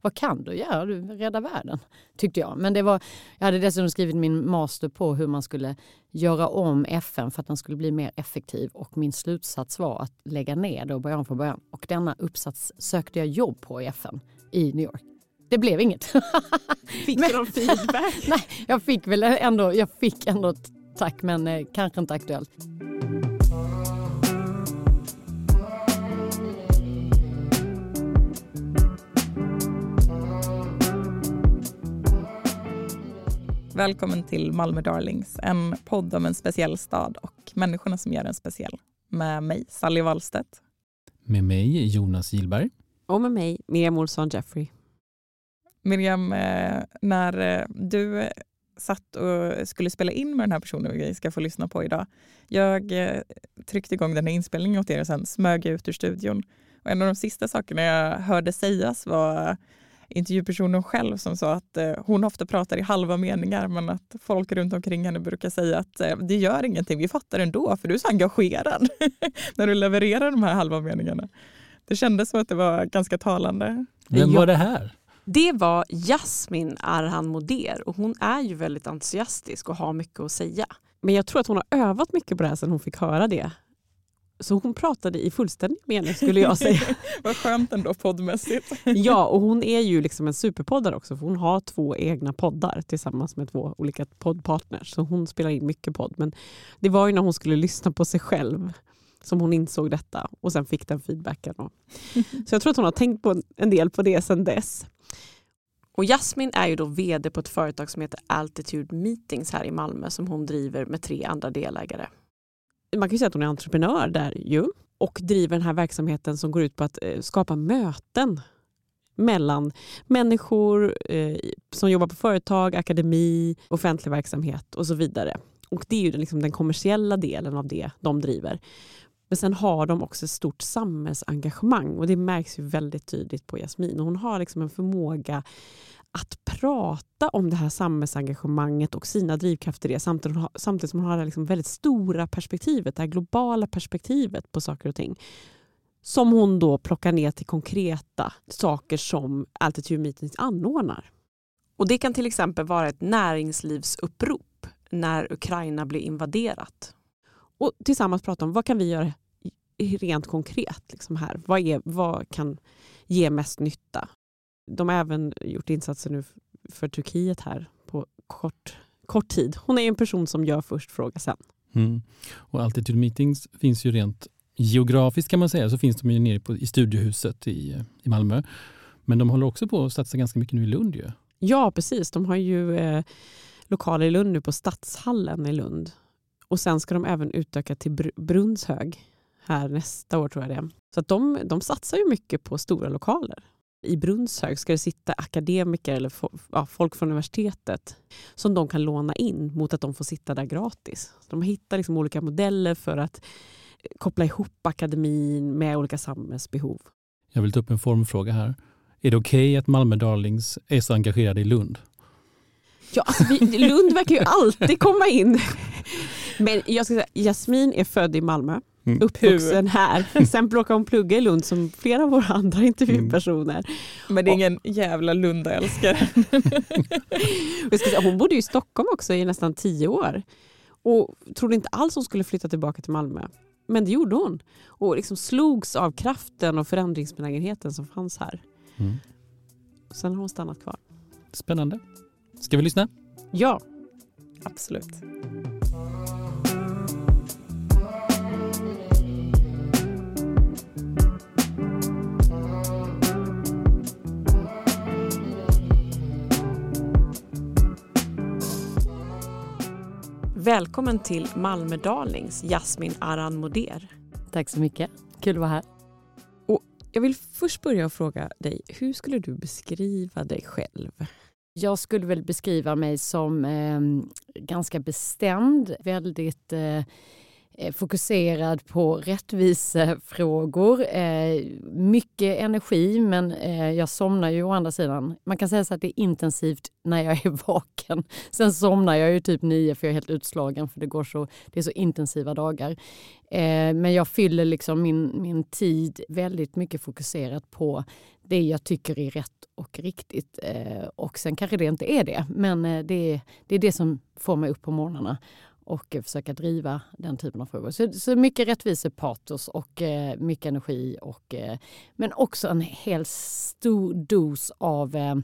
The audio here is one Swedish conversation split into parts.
vad kan du göra? Du rädda världen, tyckte jag. Men det var, jag hade dessutom skrivit min master på hur man skulle göra om FN för att den skulle bli mer effektiv och min slutsats var att lägga ner det och börja om från början. Och denna uppsats sökte jag jobb på i FN i New York. Det blev inget. Fick du någon feedback? Nej, jag fick väl ändå, jag fick ändå tack men eh, kanske inte aktuellt. Välkommen till Malmö Darlings, en podd om en speciell stad och människorna som gör den speciell. Med mig, Sally Wallstedt. Med mig, Jonas Gillberg. Och med mig, Miriam Olsson Jeffrey. Miriam, eh, när eh, du satt och skulle spela in med den här personen vi ska få lyssna på idag. Jag eh, tryckte igång den här inspelningen åt er och sen smög jag ut ur studion. Och en av de sista sakerna jag hörde sägas var intervjupersonen själv som sa att eh, hon ofta pratar i halva meningar men att folk runt omkring henne brukar säga att eh, det gör ingenting, vi fattar ändå för du är så engagerad när du levererar de här halva meningarna. Det kändes som att det var ganska talande. Vem var det här? Det var Jasmin Arhan Moder och hon är ju väldigt entusiastisk och har mycket att säga. Men jag tror att hon har övat mycket på det här sedan hon fick höra det. Så hon pratade i fullständig mening skulle jag säga. Vad skönt ändå poddmässigt. ja, och hon är ju liksom en superpoddare också för hon har två egna poddar tillsammans med två olika poddpartners. Så hon spelar in mycket podd. Men det var ju när hon skulle lyssna på sig själv som hon insåg detta och sen fick den feedbacken. Så jag tror att hon har tänkt på en del på det sedan dess. Och Jasmin är ju då vd på ett företag som heter Altitude Meetings här i Malmö som hon driver med tre andra delägare. Man kan ju säga att hon är entreprenör där ju och driver den här verksamheten som går ut på att eh, skapa möten mellan människor eh, som jobbar på företag, akademi, offentlig verksamhet och så vidare. Och Det är ju liksom den kommersiella delen av det de driver. Men sen har de också ett stort samhällsengagemang och det märks ju väldigt tydligt på Jasmin. Hon har liksom en förmåga att prata om det här samhällsengagemanget och sina drivkrafter i det samtidigt, samtidigt som hon har det liksom väldigt stora perspektivet, det här globala perspektivet på saker och ting. Som hon då plockar ner till konkreta saker som Altitude Meetings anordnar. Och Det kan till exempel vara ett näringslivsupprop när Ukraina blir invaderat. Och tillsammans prata om vad kan vi göra rent konkret liksom här. Vad, är, vad kan ge mest nytta? De har även gjort insatser nu för Turkiet här på kort, kort tid. Hon är en person som gör först, fråga sen. Mm. Och Altitude Meetings finns ju rent geografiskt kan man säga, så finns de ju nere på, i Studiohuset i, i Malmö. Men de håller också på att satsa ganska mycket nu i Lund ju. Ja, precis. De har ju eh, lokaler i Lund nu på Stadshallen i Lund. Och sen ska de även utöka till Brunnshög här nästa år tror jag det är. Så att de, de satsar ju mycket på stora lokaler. I Brunnshög ska det sitta akademiker eller folk från universitetet som de kan låna in mot att de får sitta där gratis. De hittar liksom olika modeller för att koppla ihop akademin med olika samhällsbehov. Jag vill ta upp en formfråga här. Är det okej okay att Malmö Darlings är så engagerade i Lund? Ja, alltså vi, Lund verkar ju alltid komma in. Men jag ska säga, Jasmin är född i Malmö. Uppvuxen här. Sen råkade hon plugga i Lund som flera av våra andra intervjupersoner. Mm. Men det är ingen jävla Lunda-älskare. hon bodde i Stockholm också i nästan tio år och trodde inte alls hon skulle flytta tillbaka till Malmö. Men det gjorde hon och liksom slogs av kraften och förändringsbenägenheten som fanns här. Mm. Sen har hon stannat kvar. Spännande. Ska vi lyssna? Ja, absolut. Välkommen till Malmö Darlings, Jasmin Aran Moder. Tack så mycket. Kul att vara här. Och jag vill först börja och fråga dig, hur skulle du beskriva dig själv? Jag skulle väl beskriva mig som eh, ganska bestämd, väldigt eh, Eh, fokuserad på rättvisefrågor. Eh, mycket energi men eh, jag somnar ju å andra sidan. Man kan säga så att det är intensivt när jag är vaken. Sen somnar jag ju typ nio för jag är helt utslagen för det, går så, det är så intensiva dagar. Eh, men jag fyller liksom min, min tid väldigt mycket fokuserat på det jag tycker är rätt och riktigt. Eh, och sen kanske det inte är det, men eh, det, är, det är det som får mig upp på morgnarna och eh, försöka driva den typen av frågor. Så, så mycket rättvisepatos och eh, mycket energi. Och, eh, men också en hel stor dos av, eh,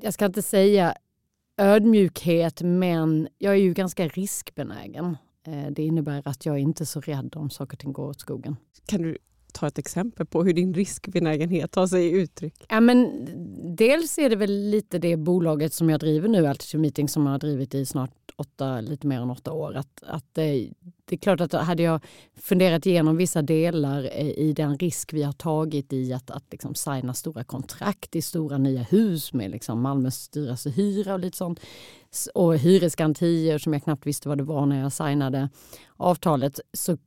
jag ska inte säga ödmjukhet, men jag är ju ganska riskbenägen. Eh, det innebär att jag är inte är så rädd om saker och ting går åt skogen. Kan du ta ett exempel på hur din riskbenägenhet tar sig uttryck? Ja, men dels är det väl lite det bolaget som jag driver nu, Altitude Meeting, som jag har drivit i snart åtta, lite mer än åtta år. Att, att det, det är klart att hade jag funderat igenom vissa delar eh, i den risk vi har tagit i att, att liksom signa stora kontrakt i stora nya hus med liksom Malmös styrelsehyra och lite sånt och hyresgarantier som jag knappt visste vad det var när jag signade avtalet så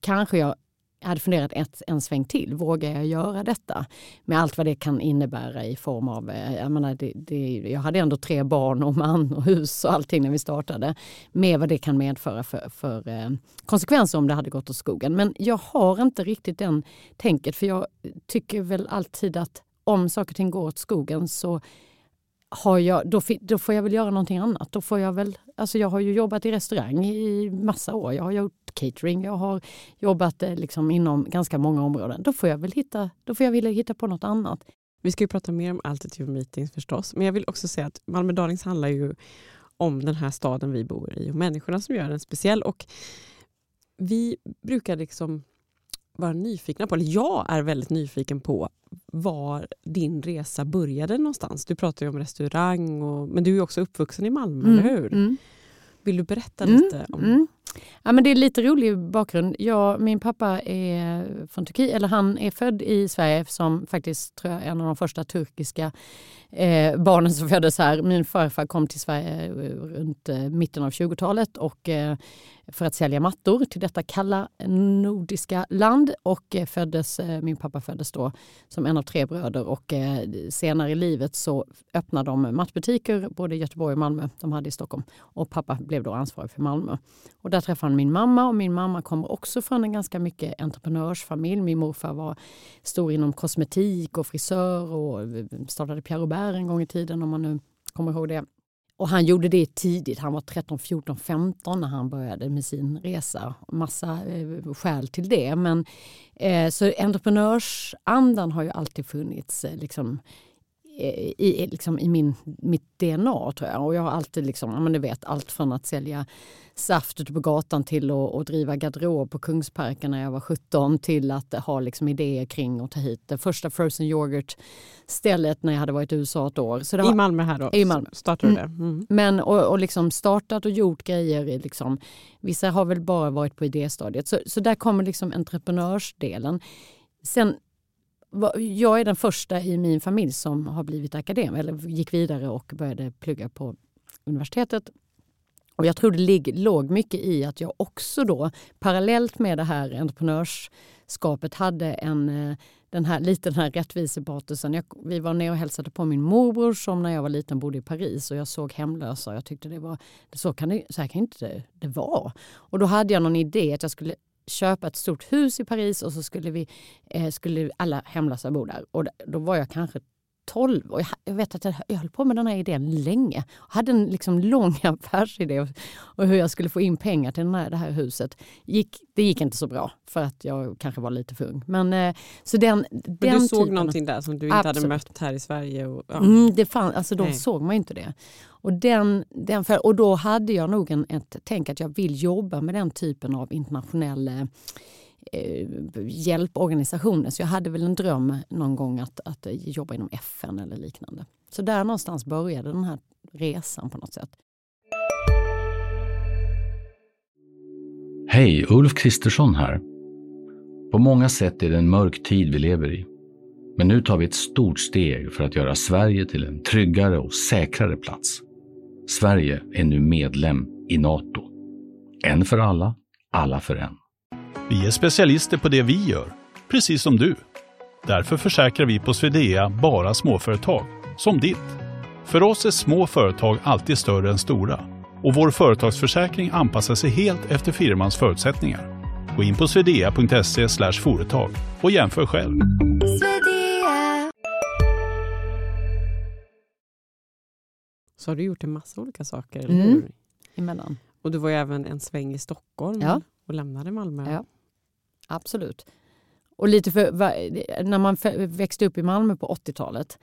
kanske jag jag hade funderat ett, en sväng till. Vågar jag göra detta? Med allt vad det kan innebära i form av... Eh, jag, menar, det, det, jag hade ändå tre barn och man och hus och allting när vi startade. Med vad det kan medföra för, för eh, konsekvenser om det hade gått åt skogen. Men jag har inte riktigt den tänket för jag tycker väl alltid att om saker och ting går åt skogen så har jag, då, då, får jag väl göra någonting annat. Då får jag, väl, alltså jag har ju jobbat i restaurang i massa år. Jag har gjort catering, jag har jobbat eh, liksom inom ganska många områden. Då får jag väl hitta, då får jag vilja hitta på något annat. Vi ska ju prata mer om Altitude Meetings förstås. Men jag vill också säga att Malmö Darlings handlar ju om den här staden vi bor i och människorna som gör den speciell. Och vi brukar liksom vara nyfikna på, eller jag är väldigt nyfiken på var din resa började någonstans. Du pratar ju om restaurang, och, men du är också uppvuxen i Malmö, mm, eller hur? Mm. Vill du berätta mm, lite? om... Ja, men det är lite rolig bakgrund. Jag, min pappa är från Turkiet, eller han är född i Sverige som faktiskt tror jag, en av de första turkiska eh, barnen som föddes här. Min farfar kom till Sverige eh, runt eh, mitten av 20-talet och eh, för att sälja mattor till detta kalla nordiska land. Och eh, föddes, eh, min pappa föddes då som en av tre bröder och eh, senare i livet så öppnade de mattbutiker både i Göteborg och Malmö. De hade i Stockholm. Och pappa blev då ansvarig för Malmö. Och där träffade han min mamma och min mamma kommer också från en ganska mycket entreprenörsfamilj. Min morfar var stor inom kosmetik och frisör och eh, startade Pierre Robert en gång i tiden om man nu kommer ihåg det. Och han gjorde det tidigt. Han var 13, 14, 15 när han började med sin resa. Massa eh, skäl till det. Men, eh, så entreprenörsandan har ju alltid funnits eh, liksom, i, liksom, i min, mitt DNA tror jag. Och jag har alltid liksom, ja, men du vet, allt från att sälja saft ute på gatan till att, att driva garderob på Kungsparken när jag var 17 till att ha liksom idéer kring att ta hit det första frozen yoghurt stället när jag hade varit i USA ett år. Så var, I Malmö här då? I Malmö. Startade du mm. det? Mm. Men, och, och liksom startat och gjort grejer. Liksom, vissa har väl bara varit på idéstadiet. Så, så där kommer liksom entreprenörsdelen. Sen jag är den första i min familj som har blivit akademiker eller gick vidare och började plugga på universitetet. Och jag tror det låg mycket i att jag också då parallellt med det här entreprenörskapet hade en, eh, den här, lite den här rättvisepatosen. vi var nere och hälsade på min morbror som när jag var liten bodde i Paris och jag såg hemlösa och jag tyckte det var så, kan det, så här kan inte det, det vara. Och då hade jag någon idé att jag skulle köpa ett stort hus i Paris och så skulle, vi, eh, skulle alla hemlösa bo där. Och då var jag kanske 12 och jag, jag vet att jag, jag höll på med den här idén länge. Jag hade en liksom lång affärsidé och, hur jag skulle få in pengar till den här, det här huset. Gick, det gick inte så bra för att jag kanske var lite för ung. Men, eh, så den, Men den du såg typen, någonting där som du inte absolut. hade mött här i Sverige? Och, ja. mm, det fann, alltså då Nej. såg man inte det. Och, den, den för, och då hade jag nog en, ett tänk att jag vill jobba med den typen av internationell eh, hjälporganisationer. Så jag hade väl en dröm någon gång att, att jobba inom FN eller liknande. Så där någonstans började den här resan på något sätt. Hej, Ulf Kristersson här. På många sätt är det en mörk tid vi lever i. Men nu tar vi ett stort steg för att göra Sverige till en tryggare och säkrare plats. Sverige är nu medlem i Nato. En för alla, alla för en. Vi är specialister på det vi gör, precis som du. Därför försäkrar vi på Swedea bara småföretag, som ditt. För oss är små företag alltid större än stora och vår företagsförsäkring anpassar sig helt efter firmans förutsättningar. Gå in på swedea.se företag och jämför själv. Så har du gjort en massa olika saker, eller Mm. hur? Emellan. Och du var ju även en sväng i Stockholm Ja. och lämnade Malmö. Ja. Absolut. Och lite för, när man växte upp i Malmö på 80-talet,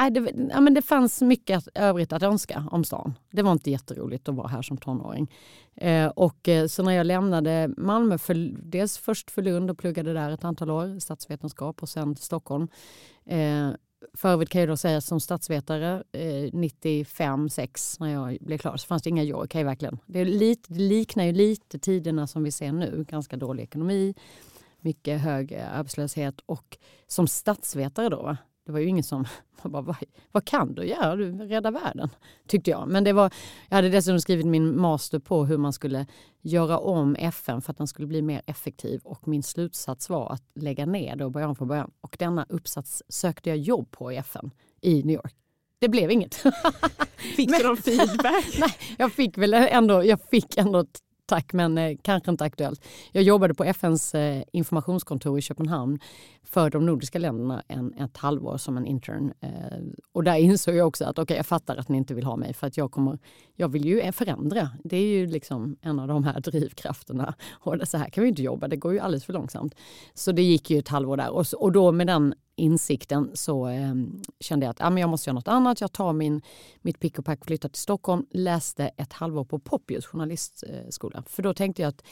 äh, det, ja, men det fanns mycket övrigt att önska om stan. Det var inte jätteroligt att vara här som tonåring. Eh, och, eh, så när jag lämnade Malmö, för, dels först för Lund och pluggade där ett antal år, statsvetenskap och sen till Stockholm. Eh, för övrigt kan jag då säga som statsvetare eh, 95-6 när jag blev klar så fanns det inga jobb. Kan verkligen. Det, lite, det liknar ju lite tiderna som vi ser nu. Ganska dålig ekonomi, mycket hög eh, arbetslöshet och som statsvetare då, va? Det var ju ingen som man bara, vad, vad kan du göra? Du räddar världen, tyckte jag. Men det var, jag hade dessutom skrivit min master på hur man skulle göra om FN för att den skulle bli mer effektiv och min slutsats var att lägga ner det och börja om från början. Och denna uppsats sökte jag jobb på i FN i New York. Det blev inget. Fick du någon feedback? Nej, jag fick väl ändå, jag fick ändå tack, men eh, kanske inte aktuellt. Jag jobbade på FNs eh, informationskontor i Köpenhamn för de nordiska länderna en, ett halvår som en intern. Eh, och där insåg jag också att okej, jag fattar att ni inte vill ha mig för att jag kommer, jag vill ju förändra. Det är ju liksom en av de här drivkrafterna. Och det, så här kan vi inte jobba, det går ju alldeles för långsamt. Så det gick ju ett halvår där och, och då med den insikten så eh, kände jag att ah, men jag måste göra något annat. Jag tar min, mitt pick och pack, och flyttar till Stockholm, läste ett halvår på Poppius journalistskola. För då tänkte jag att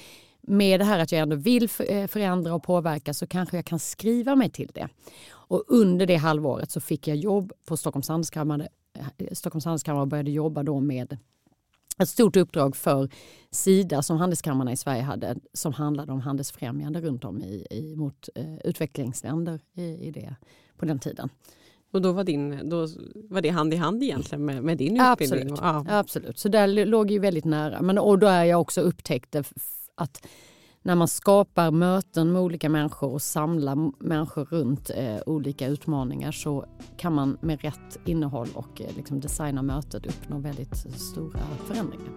med det här att jag ändå vill eh, förändra och påverka så kanske jag kan skriva mig till det. Och under det halvåret så fick jag jobb på Stockholms handelskammare, eh, Stockholms handelskammare och började jobba då med ett stort uppdrag för Sida som handelskammarna i Sverige hade som handlade om handelsfrämjande runt om i, i, mot eh, utvecklingsländer i, i det, på den tiden. Och då var, din, då var det hand i hand egentligen med, med din Absolut. utbildning? Och, ja. Absolut, så där låg ju väldigt nära. Men, och då är jag också upptäckte att när man skapar möten med olika människor och samlar människor runt eh, olika utmaningar så kan man med rätt innehåll och eh, liksom designa mötet uppnå väldigt stora förändringar.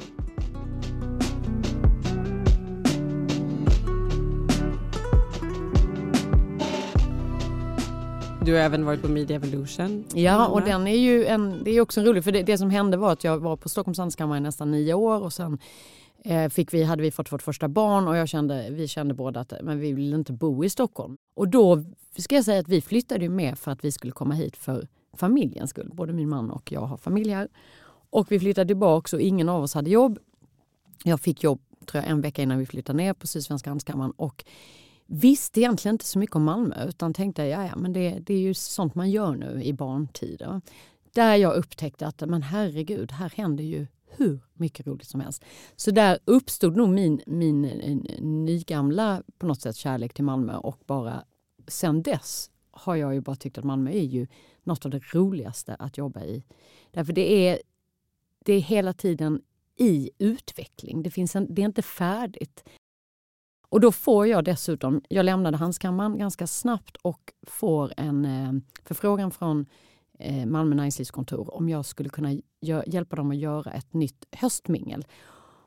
Du har även varit på Media Evolution. Ja, och den är ju en, det är också en rolig, för det, det som hände var att jag var på Stockholms handelskammare i nästan nio år och sen Eh, fick vi, hade vi fått vårt första barn och jag kände, vi kände båda att men vi vill inte bo i Stockholm. Och då ska jag säga att vi flyttade ju med för att vi skulle komma hit för familjens skull. Både min man och jag har familj här. Och vi flyttade tillbaka och ingen av oss hade jobb. Jag fick jobb tror jag, en vecka innan vi flyttade ner på Sydsvenska handelskammaren och visste egentligen inte så mycket om Malmö utan tänkte ja, ja, men det, det är ju sånt man gör nu i barntider. Där jag upptäckte att men herregud, här händer ju hur mycket roligt som helst. Så där uppstod nog min, min eh, nygamla på något sätt kärlek till Malmö och bara sen dess har jag ju bara tyckt att Malmö är ju något av det roligaste att jobba i. Därför det är, det är hela tiden i utveckling. Det, finns en, det är inte färdigt. Och då får jag dessutom, jag lämnade handskammaren ganska snabbt och får en eh, förfrågan från eh, Eh, Malmö näringslivskontor om jag skulle kunna hjälpa dem att göra ett nytt höstmingel.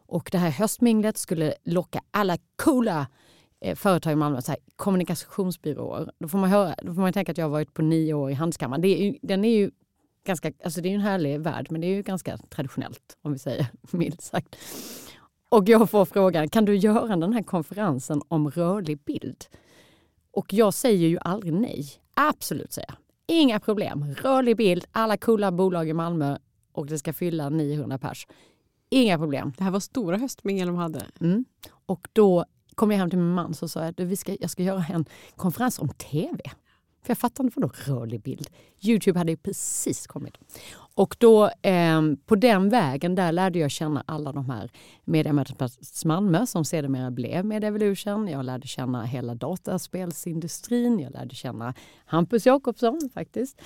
Och det här höstminglet skulle locka alla coola eh, företag i Malmö, så här, kommunikationsbyråer. Då får, man höra, då får man tänka att jag har varit på nio år i Handelskammaren. Det är ju, den är ju ganska, alltså det är ju en härlig värld men det är ju ganska traditionellt om vi säger milt sagt. Och jag får frågan, kan du göra den här konferensen om rörlig bild? Och jag säger ju aldrig nej. Absolut säger jag. Inga problem. Rörlig bild, alla coola bolag i Malmö och det ska fylla 900 pers. Inga problem. Det här var stora höstmingel de hade. Mm. Och då kom jag hem till min man och sa att vi ska, jag ska göra en konferens om tv. För jag fattar inte vadå rörlig bild. Youtube hade ju precis kommit. Och då eh, på den vägen där lärde jag känna alla de här Mediamötesplats Malmö som sedermera blev Media Evolution. Jag lärde känna hela dataspelsindustrin. Jag lärde känna Hampus Jakobsson faktiskt.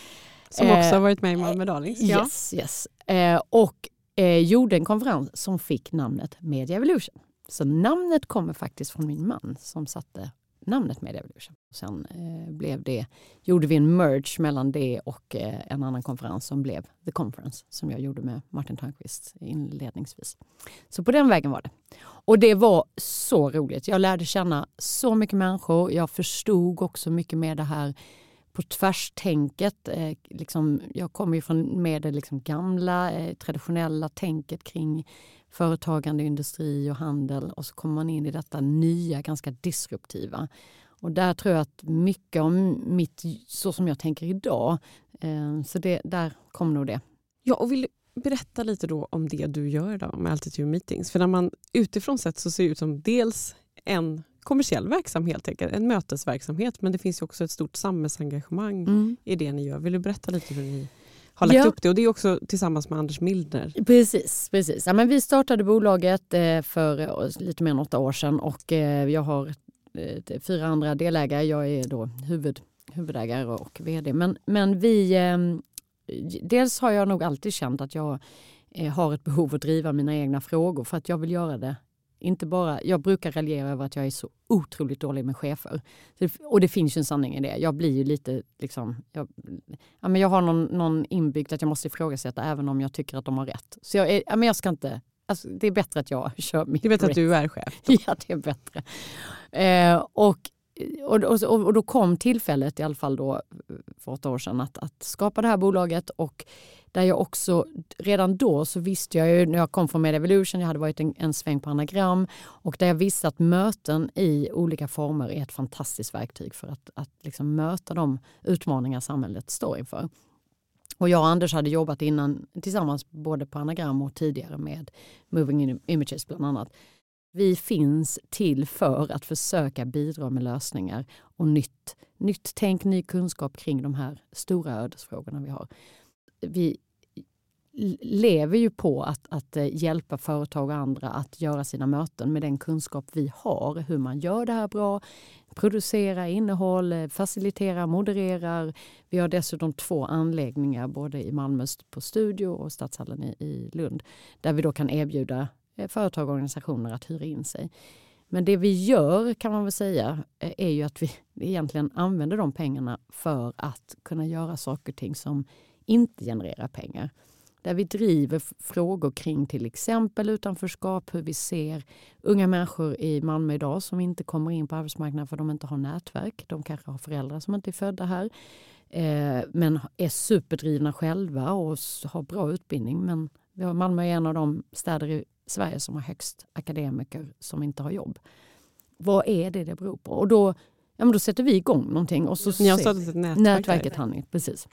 Som Eh, också har varit med i Malmö Darlings. Ja. Yes, yes. Eh, och eh, gjorde en konferens som fick namnet Media Evolution. Så namnet kommer faktiskt från min man som satte namnet Media Evolution. Sen eh, blev det, gjorde vi en merge mellan det och eh, en annan konferens som blev The Conference som jag gjorde med Martin Törnqvist inledningsvis. Så på den vägen var det. Och det var så roligt. Jag lärde känna så mycket människor. Jag förstod också mycket mer det här på tvärstänket. Eh, liksom, jag kommer ju från med det liksom gamla eh, traditionella tänket kring företagande, industri och handel och så kommer man in i detta nya, ganska disruptiva. Och där tror jag att mycket om mitt, så som jag tänker idag, eh, så det, där kom nog det. Ja, och vill du berätta lite då om det du gör idag med Altitude Meetings? För när man utifrån sett så ser det ut som dels en kommersiell verksamhet, helt enkelt, en mötesverksamhet, men det finns också ett stort samhällsengagemang mm. i det ni gör. Vill du berätta lite hur ni har lagt ja. upp det och det är också tillsammans med Anders Mildner. Precis. precis. Ja, men vi startade bolaget eh, för eh, lite mer än åtta år sedan och eh, jag har fyra andra delägare. Jag är då huvud, huvudägare och vd. Men, men vi, dels har jag nog alltid känt att jag har ett behov att driva mina egna frågor för att jag vill göra det inte bara, jag brukar raljera över att jag är så otroligt dålig med chefer. Och det finns ju en sanning i det. Jag blir ju lite liksom... Jag, ja, men jag har någon, någon inbyggt att jag måste ifrågasätta även om jag tycker att de har rätt. Så jag, är, ja, men jag ska inte... Alltså, det är bättre att jag kör mitt Det är bättre att du är chef? Ja, det är bättre. Eh, och, och, och, och då kom tillfället i alla fall då för åtta år sedan att, att skapa det här bolaget och där jag också, redan då så visste jag ju när jag kom från Media Evolution, jag hade varit en, en sväng på anagram och där jag visste att möten i olika former är ett fantastiskt verktyg för att, att liksom möta de utmaningar samhället står inför. Och jag och Anders hade jobbat innan tillsammans både på anagram och tidigare med Moving Images bland annat. Vi finns till för att försöka bidra med lösningar och nytt, nytt tänk, ny kunskap kring de här stora ödesfrågorna vi har vi lever ju på att, att eh, hjälpa företag och andra att göra sina möten med den kunskap vi har. Hur man gör det här bra, producerar innehåll, eh, faciliterar, modererar. Vi har dessutom två anläggningar, både i Malmö på Studio och Stadshallen i, i Lund, där vi då kan erbjuda eh, företag och organisationer att hyra in sig. Men det vi gör kan man väl säga är ju att vi egentligen använder de pengarna för att kunna göra saker och ting som inte genererar pengar. Där vi driver frågor kring till exempel utanförskap, hur vi ser unga människor i Malmö idag som inte kommer in på arbetsmarknaden för de inte har nätverk. De kanske har föräldrar som inte är födda här eh, men är superdrivna själva och har bra utbildning. Men Malmö är en av de städer i Sverige som har högst akademiker som inte har jobb. Vad är det det beror på? Och då, ja, men då sätter vi igång någonting. Och så Ni har startat ett nätverk? Nätverket Hanni, precis.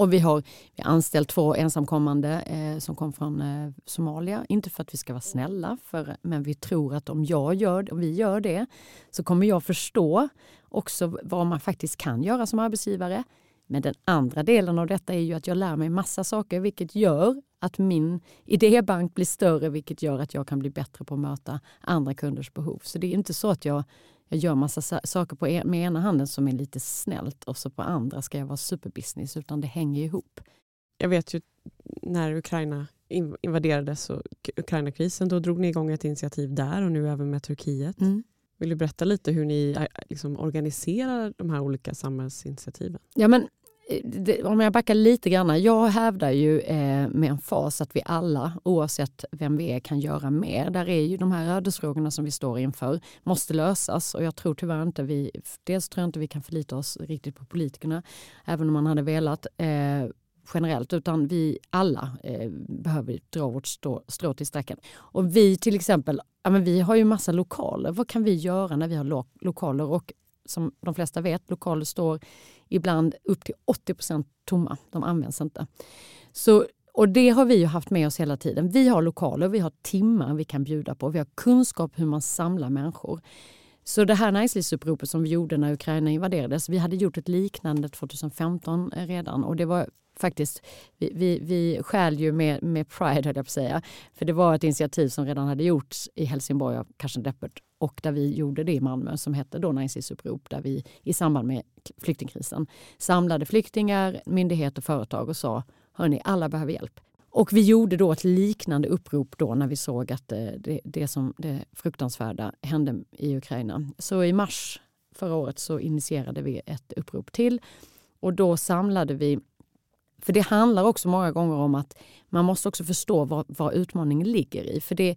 Och vi har, vi har anställt två ensamkommande eh, som kom från eh, Somalia. Inte för att vi ska vara snälla, för, men vi tror att om jag gör om vi gör det så kommer jag förstå också vad man faktiskt kan göra som arbetsgivare. Men den andra delen av detta är ju att jag lär mig massa saker vilket gör att min idébank blir större vilket gör att jag kan bli bättre på att möta andra kunders behov. Så det är inte så att jag jag gör massa saker på en, med ena handen som är lite snällt och så på andra ska jag vara superbusiness utan det hänger ihop. Jag vet ju när Ukraina invaderades och Ukraina-krisen då drog ni igång ett initiativ där och nu även med Turkiet. Mm. Vill du berätta lite hur ni liksom organiserar de här olika samhällsinitiativen? Ja, men det, om jag backar lite grann. Jag hävdar ju eh, med en fas att vi alla, oavsett vem vi är, kan göra mer. Där är ju de här ödesfrågorna som vi står inför, måste lösas. Och jag tror tyvärr inte vi, dels tror jag inte vi kan förlita oss riktigt på politikerna, även om man hade velat. Eh, generellt utan vi alla eh, behöver dra vårt strå, strå till stacken. Och vi till exempel, ja, men vi har ju massa lokaler. Vad kan vi göra när vi har lo lokaler? Och som de flesta vet, lokaler står ibland upp till 80% tomma. De används inte. Så, och det har vi haft med oss hela tiden. Vi har lokaler, vi har timmar vi kan bjuda på. Vi har kunskap hur man samlar människor. Så det här näringslivsuppropet som vi gjorde när Ukraina invaderades, vi hade gjort ett liknande 2015 redan och det var faktiskt, vi, vi, vi skäl ju med, med pride höll jag på att säga. För det var ett initiativ som redan hade gjorts i Helsingborg av Karsten Deppert och där vi gjorde det i Malmö som hette då Näringslivsupprop där vi i samband med flyktingkrisen samlade flyktingar, myndigheter och företag och sa hörni, alla behöver hjälp. Och vi gjorde då ett liknande upprop då när vi såg att eh, det, det som det fruktansvärda hände i Ukraina. Så i mars förra året så initierade vi ett upprop till och då samlade vi för det handlar också många gånger om att man måste också förstå vad, vad utmaningen ligger i. För det,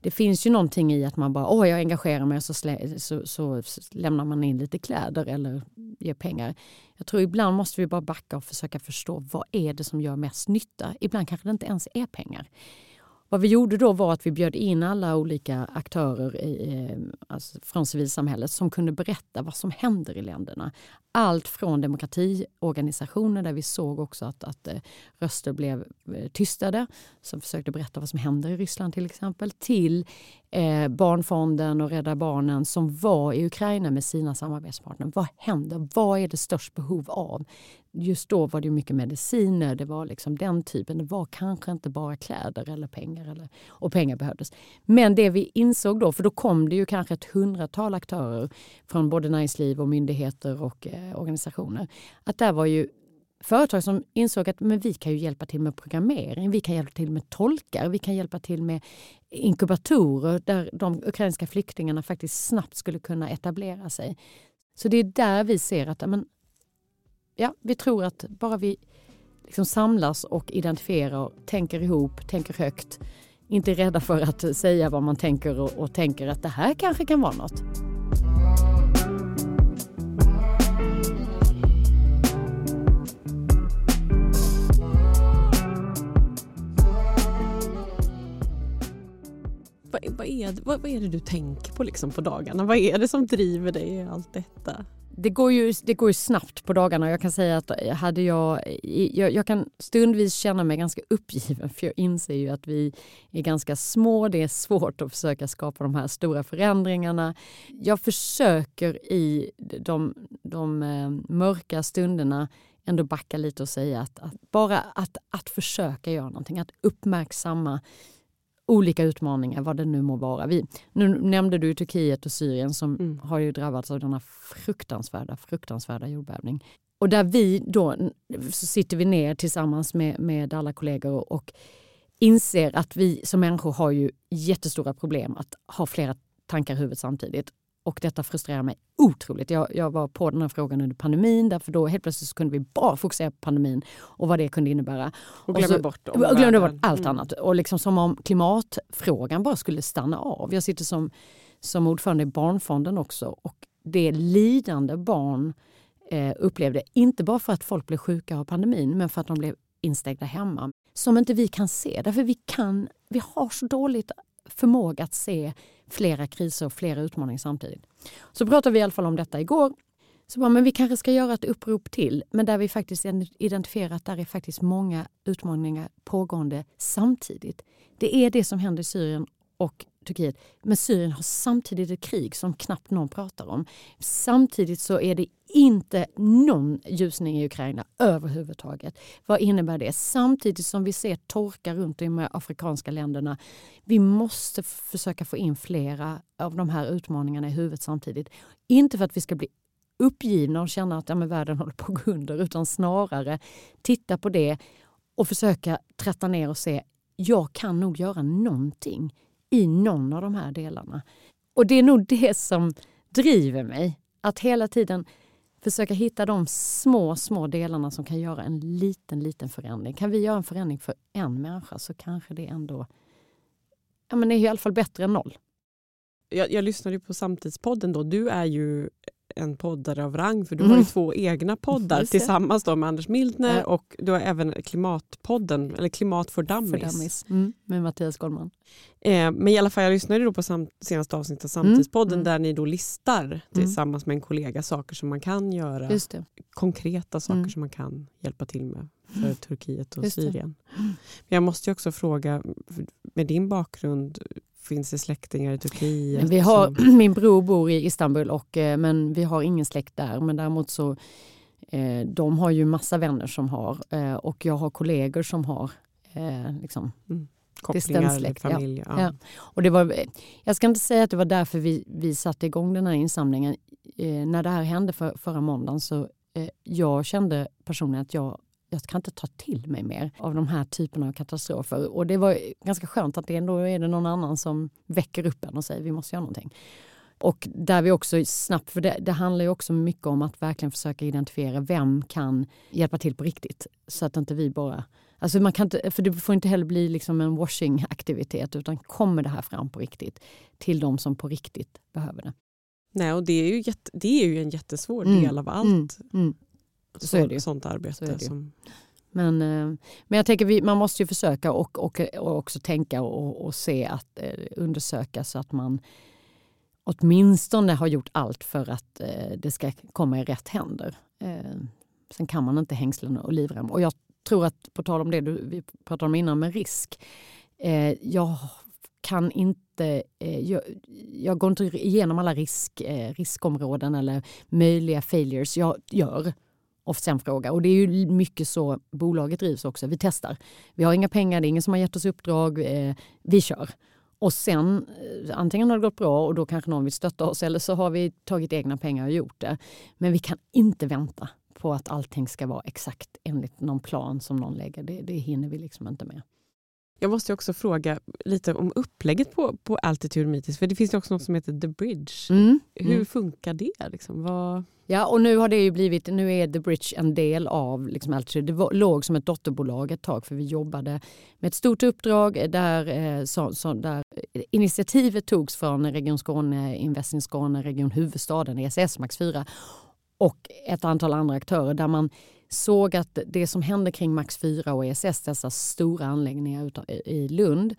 det finns ju någonting i att man bara, åh jag engagerar mig och så, slä, så, så, så, lämnar man in lite kläder eller ger pengar. Jag tror ibland måste vi bara backa och försöka förstå vad är det som gör mest nytta. Ibland kanske det inte ens är pengar. Vad vi gjorde då var att vi bjöd in alla olika aktörer i, alltså från civilsamhället som kunde berätta vad som händer i länderna. Allt från demokratiorganisationer där vi såg också att, att eh, röster blev eh, tystade som försökte berätta vad som händer i Ryssland till exempel till eh, Barnfonden och Rädda Barnen som var i Ukraina med sina samarbetspartner. Vad händer? Vad är det störst behov av? Just då var det mycket mediciner, det var liksom den typen. Det var kanske inte bara kläder eller pengar. Eller, och pengar behövdes. Men det vi insåg då, för då kom det ju kanske ett hundratal aktörer från både näringsliv och myndigheter och eh, organisationer. Att där var ju företag som insåg att men vi kan ju hjälpa till med programmering, vi kan hjälpa till med tolkar, vi kan hjälpa till med inkubatorer där de ukrainska flyktingarna faktiskt snabbt skulle kunna etablera sig. Så det är där vi ser att men, ja, vi tror att bara vi liksom samlas och identifierar, tänker ihop, tänker högt, inte är rädda för att säga vad man tänker och, och tänker att det här kanske kan vara något. Vad, vad, är, vad, vad, är det du tänker på liksom på dagarna? Vad är det som driver dig i allt detta? Det går, ju, det går ju snabbt på dagarna. Jag kan säga att hade jag, jag, jag kan stundvis känna mig ganska uppgiven för jag inser ju att vi är ganska små. Det är svårt att försöka skapa de här stora förändringarna. Jag försöker i de, de eh, mörka stunderna ändå backa lite och säga att, att bara att, att försöka göra någonting, att uppmärksamma olika utmaningar, vad det nu må vara. Vi, nu nämnde du Turkiet och Syrien som mm. har ju drabbats av denna fruktansvärda, fruktansvärda jordbävning. Och där vi då så sitter vi ner tillsammans med, med alla kollegor och, inser att vi som människor har ju jättestora problem att ha flera tankar i huvudet samtidigt. Och detta frustrerar mig otroligt. Jag, jag var på den här frågan under pandemin därför då helt plötsligt kunde vi bara fokusera på pandemin och vad det kunde innebära. Och och bort, och glömde bort allt mm. annat. Och liksom som om klimatfrågan bara skulle stanna av. Jag sitter som, som ordförande i Barnfonden också och det lidande barn eh, upplevde, inte bara för att folk blev sjuka av pandemin men för att de blev instängda hemma. Som inte vi kan se, därför vi kan, vi har så dåligt förmåga att se flera kriser och flera utmaningar samtidigt. Så pratade vi i alla fall om detta igår. Så bara, men vi kanske ska göra ett upprop till, men där vi faktiskt identifierar att där är faktiskt många utmaningar pågående samtidigt. Det är det som händer i Syrien och Turkiet. Men Syrien har samtidigt ett krig som knappt någon pratar om. Samtidigt så är det inte någon ljusning i Ukraina överhuvudtaget. Vad innebär det? Samtidigt som vi ser torka runt i de afrikanska länderna. Vi måste försöka få in flera av de här utmaningarna i huvudet samtidigt. Inte för att vi ska bli uppgivna och känna att ja, men världen håller på att gå under utan snarare titta på det och försöka tratta ner och se jag kan nog göra någonting i någon av de här delarna. Och det är nog det som driver mig. Att hela tiden försöka hitta de små, små delarna som kan göra en liten, liten förändring. Kan vi göra en förändring för en människa så kanske det ändå ja, men är i alla fall bättre än noll. Jag, jag lyssnade på Samtidspodden. Då. Du är ju en poddare av rang för du mm. har ju två egna poddar tillsammans då med Anders Mildner ja. och du har även Klimatpodden, eller Klimat Dummies. För dummies. Mm. Med Mattias Goldman. Eh, men i alla fall, jag lyssnade då på sam senaste avsnittet av Samtidspodden mm. där ni då listar mm. tillsammans med en kollega saker som man kan göra. Konkreta saker mm. som man kan hjälpa till med för Turkiet och Syrien. Men jag måste också fråga, med din bakgrund, Finns det släktingar i Turkiet? Vi har, min bror bor i Istanbul och, eh, men vi har ingen släkt där. Men däremot så eh, de har ju massa vänner som har eh, och jag har kollegor som har liksom, mm. kopplingar familj. Ja. Ja. Och det var, jag ska inte säga att det var därför vi, vi satte igång den här insamlingen. när det här hände för, förra måndagen så jag kände personligen att jag jag kan inte ta till mig mer av de här typerna av katastrofer. Och det var ganska skönt att det ändå är det någon annan som väcker upp en och säger vi måste göra någonting. Och där vi också snabbt, för det, det, handlar ju också mycket om att verkligen försöka identifiera vem kan hjälpa till på riktigt. Så att inte vi bara... Alltså man kan inte, för det får inte heller bli liksom en washing-aktivitet utan kommer det här fram på riktigt till de som på riktigt behöver det. Nej, och det är ju, jätte, det är ju en jättesvår mm. del av allt mm. Mm. Så, så, är det sånt arbete. Så som... men, eh, men jag tänker vi, man måste ju försöka och, och, och också tänka och, och se att eh, undersöka så att man åtminstone har gjort allt för att eh, det ska komma i rätt händer. Sen kan man inte hängslen och livrem. Och jag tror att, på tal om det du, vi pratade om innan med risk. Jag kan inte, jag, jag, går inte igenom alla risk, riskområden eller möjliga failures. Jag gör och sen. Och det är ju mycket så bolaget drivs också. Vi testar. Vi har inga pengar, det är ingen som har gett oss uppdrag. Eh, vi kör. Och sen eh, antingen har det gått bra och då kanske någon vill stötta oss eller så har vi tagit egna pengar och gjort det. Men vi kan inte vänta på att allting ska vara exakt enligt någon plan som någon lägger. Det, det hinner vi liksom inte med. Jag måste också fråga lite om upplägget på, på Altitude Meetings. För det finns också något som heter The Bridge. Mm. Hur mm. funkar det? Liksom? Vad... Ja, och nu har det ju blivit, nu är The Bridge en del av liksom Altitude. Det låg som ett dotterbolag ett tag för vi jobbade med ett stort uppdrag där, eh, så, så, där initiativet togs från Region Skåne, Invest Skåne, Region Huvudstaden, ESS Max 4 och ett antal andra aktörer där man såg att det som hände kring Max 4 och ESS, dessa stora anläggningar i Lund,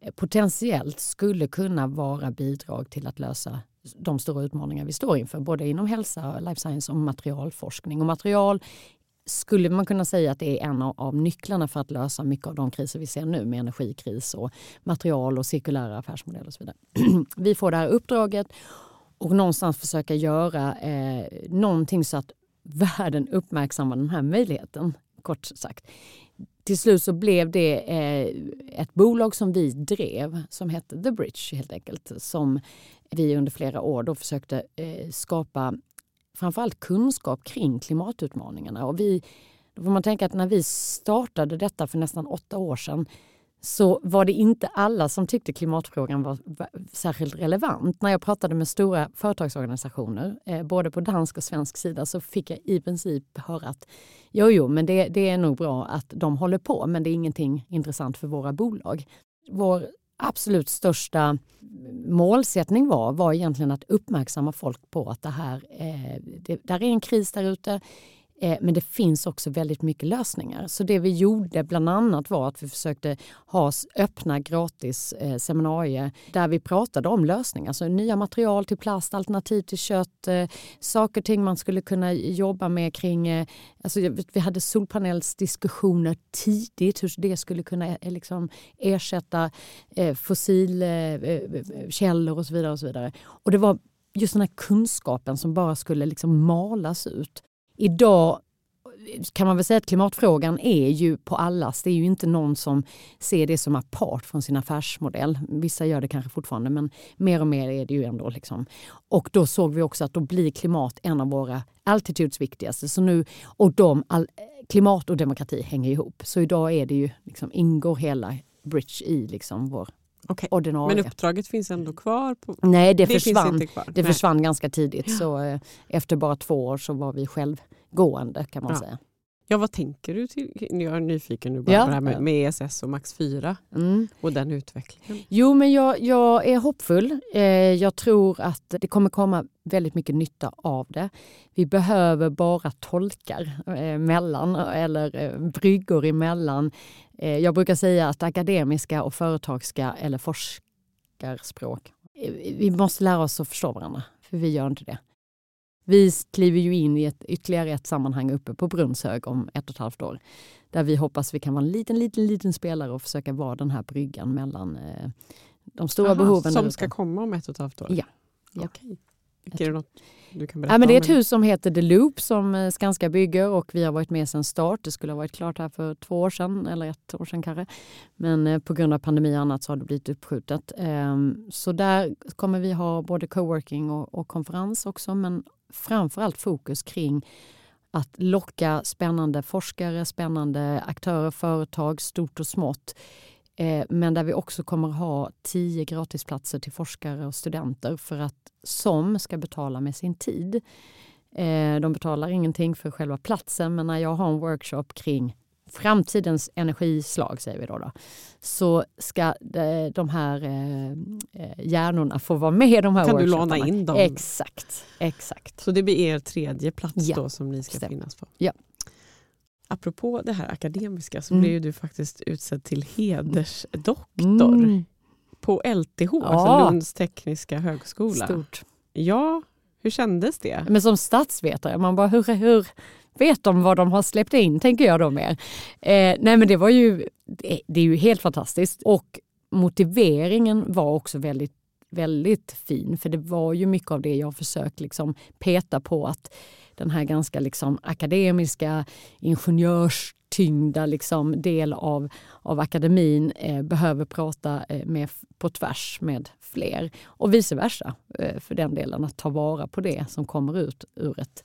eh, potentiellt skulle kunna vara bidrag till att lösa de stora utmaningar vi står inför, både inom hälsa, life science och materialforskning. Och material skulle man kunna säga att det är en av nycklarna för att lösa mycket av de kriser vi ser nu med energikris och material och cirkulära affärsmodeller och så vidare. vi får det här uppdraget och någonstans försöka göra eh, någonting så att världen uppmärksammar den här möjligheten, kort sagt. Till slut så blev det eh, ett bolag som vi drev som hette The Bridge helt enkelt. Som vi under flera år då försökte eh, skapa framförallt kunskap kring klimatutmaningarna. Och vi, då får man tänka att när vi startade detta för nästan åtta år sedan så var det inte alla som tyckte klimatfrågan var särskilt relevant. När jag pratade med stora företagsorganisationer, eh, både på dansk och svensk sida, så fick jag i princip höra att jo, jo, men det, det är nog bra att de håller på, men det är ingenting intressant för våra bolag. Vår absolut största målsättning var, var egentligen att uppmärksamma folk på att det här eh, det, där är en kris där ute. Eh, men det finns också väldigt mycket lösningar. Så det vi gjorde bland annat var att vi försökte ha öppna gratis eh, seminarier där vi pratade om lösningar. Alltså nya material till plast, alternativ till kött, eh, saker och ting man skulle kunna jobba med kring... Alltså vi hade solpanelsdiskussioner tidigt hur det skulle kunna liksom ersätta fossilkällor och så vidare. Och så vidare. Och det var just den här kunskapen som bara skulle liksom malas ut idag kan man väl säga att klimatfrågan är ju på allas. Det är ju inte någon som ser det som apart från sin affärsmodell. Vissa gör det kanske fortfarande men mer och mer är det ju ändå. Liksom. Och då såg vi också att då blir klimat en av våra altitudes viktigaste. Så nu, och de, all, klimat och demokrati hänger ihop. Så idag är det ju, liksom, ingår hela Bridge i liksom vår Okay. Ordinarie. Men uppdraget finns ändå kvar? På... Nej, det, det försvann, det försvann ganska tidigt. Ja. Så eh, efter bara två år så var vi självgående kan man ja. säga. Ja, vad tänker du? till? Jag är nyfiken nu bara ja. på det här med, med ESS och Max 4 mm. och den utvecklingen. Jo, men jag, jag är hoppfull. Eh, jag tror att det kommer komma väldigt mycket nytta av det. Vi behöver bara tolkar eh, mellan eller eh, bryggor emellan. Eh, jag brukar säga att akademiska och företagska eller forskarspråk, eh, vi måste lära oss att förstå varandra, för vi gör inte det. Vi kliver ju in i ett, ytterligare ett sammanhang uppe på Brunnshög om ett och ett halvt år. Där vi hoppas vi kan vara en liten, liten, liten spelare och försöka vara den här bryggan mellan eh, de stora Aha, behoven. Som ska komma om ett och ett halvt år? Ja. ja. Okay. Är det något du kan berätta ja, men Det är ett hus som heter The Loop som eh, Skanska bygger och vi har varit med sedan start. Det skulle ha varit klart här för två år sedan eller ett år sedan kanske. Men eh, på grund av pandemi och annat så har det blivit uppskjutet. Ehm, så där kommer vi ha både coworking och, och konferens också men framförallt fokus kring att locka spännande forskare, spännande aktörer, företag, stort och smått. Eh, men där vi också kommer ha tio gratisplatser till forskare och studenter för att som ska betala med sin tid. Eh, de betalar ingenting för själva platsen men när jag har en workshop kring framtidens energislag, säger vi då, då så ska de här eh, hjärnorna få vara med i de här Kan du låna in dem? Exakt. exakt. Så det blir er tredje plats ja, då som ni ska stämmer. finnas på? Ja. Apropå det här akademiska så mm. blev du faktiskt utsedd till hedersdoktor mm. på LTH, ja. alltså Lunds tekniska högskola. Stort. Ja, hur kändes det? Men som statsvetare, man bara hur, hur vet de vad de har släppt in, tänker jag då mer. Eh, nej men det var ju, det är ju helt fantastiskt och motiveringen var också väldigt väldigt fin för det var ju mycket av det jag försökt liksom peta på att den här ganska liksom akademiska ingenjörstyngda liksom del av, av akademin eh, behöver prata eh, med, på tvärs med fler och vice versa eh, för den delen att ta vara på det som kommer ut ur ett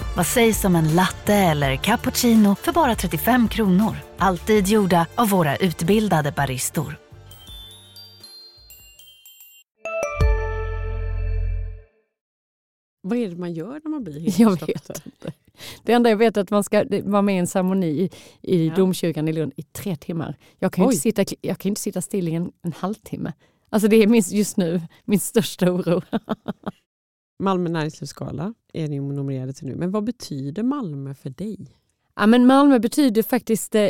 Vad sägs om en latte eller cappuccino för bara 35 kronor? Alltid gjorda av våra utbildade baristor. Vad är det man gör när man blir Jag vet inte. Det enda jag vet är att man ska vara med i en ceremoni i ja. domkyrkan i Lund i tre timmar. Jag kan, inte sitta, jag kan inte sitta still i en, en halvtimme. Alltså det är min, just nu min största oro. Malmö näringslivsskala är ni nominerade till nu. Men vad betyder Malmö för dig? Ja, men Malmö betyder faktiskt eh,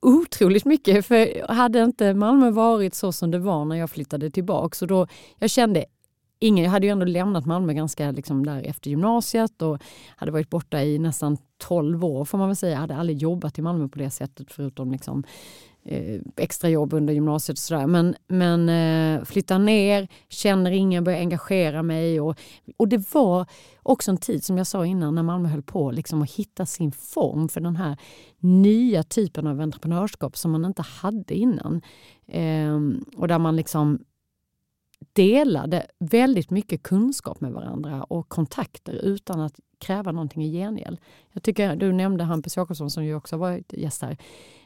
otroligt mycket. För hade inte Malmö varit så som det var när jag flyttade tillbaka så då jag kände ingen, jag hade ju ändå lämnat Malmö ganska liksom där efter gymnasiet och hade varit borta i nästan 12 år får man väl säga. Jag hade aldrig jobbat i Malmö på det sättet förutom liksom, eh, extrajobb under gymnasiet och sådär. Men, men eh, flyttar ner, känner ingen, börjar engagera mig. Och, och det var också en tid, som jag sa innan, när Malmö höll på liksom att hitta sin form för den här nya typen av entreprenörskap som man inte hade innan. Eh, och där man liksom delade väldigt mycket kunskap med varandra och kontakter utan att kräva någonting i gengäld. Jag tycker, du nämnde Hampus Jakobsson som ju också varit gäst här.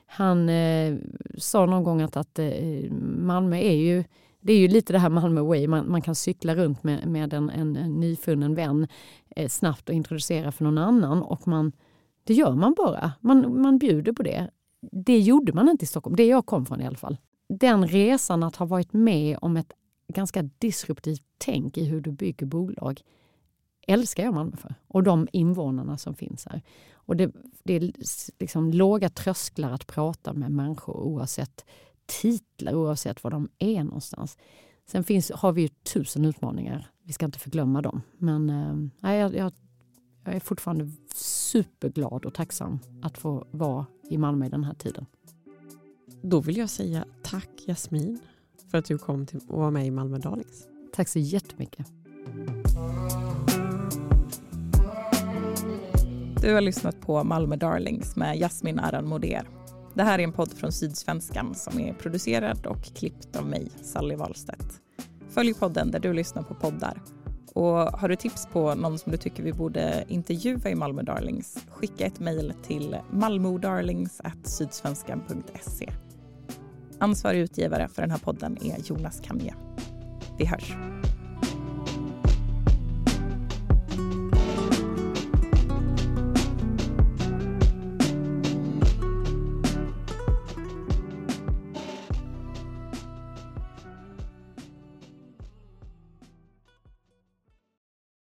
Han eh, sa någon gång att, att eh, Malmö är ju det är ju lite det här Malmö way. Man, man kan cykla runt med, med en, en, en nyfunnen vän eh, snabbt och introducera för någon annan. Och man, det gör man bara. Man, man bjuder på det. Det gjorde man inte i Stockholm, det jag kom från i alla fall. Den resan att ha varit med om ett ganska disruptivt tänk i hur du bygger bolag älskar jag Malmö för. Och de invånarna som finns här. Och det, det är liksom låga trösklar att prata med människor oavsett titlar, oavsett var de är någonstans. Sen finns, har vi ju tusen utmaningar. Vi ska inte förglömma dem. Men äh, jag, jag, jag är fortfarande superglad och tacksam att få vara i Malmö i den här tiden. Då vill jag säga tack Jasmin för att du kom till och var med i Malmö Darlings. Tack så jättemycket. Du har lyssnat på Malmö Darlings med Jasmin Aran Moder. Det här är en podd från Sydsvenskan som är producerad och klippt av mig, Sally Wahlstedt. Följ podden där du lyssnar på poddar. Och har du tips på någon som du tycker vi borde intervjua i Malmö Darlings, skicka ett mejl till malmodarlings.sydsvenskan.se. Ansvarig utgivare för den här podden är Jonas Kamje. Vi hörs.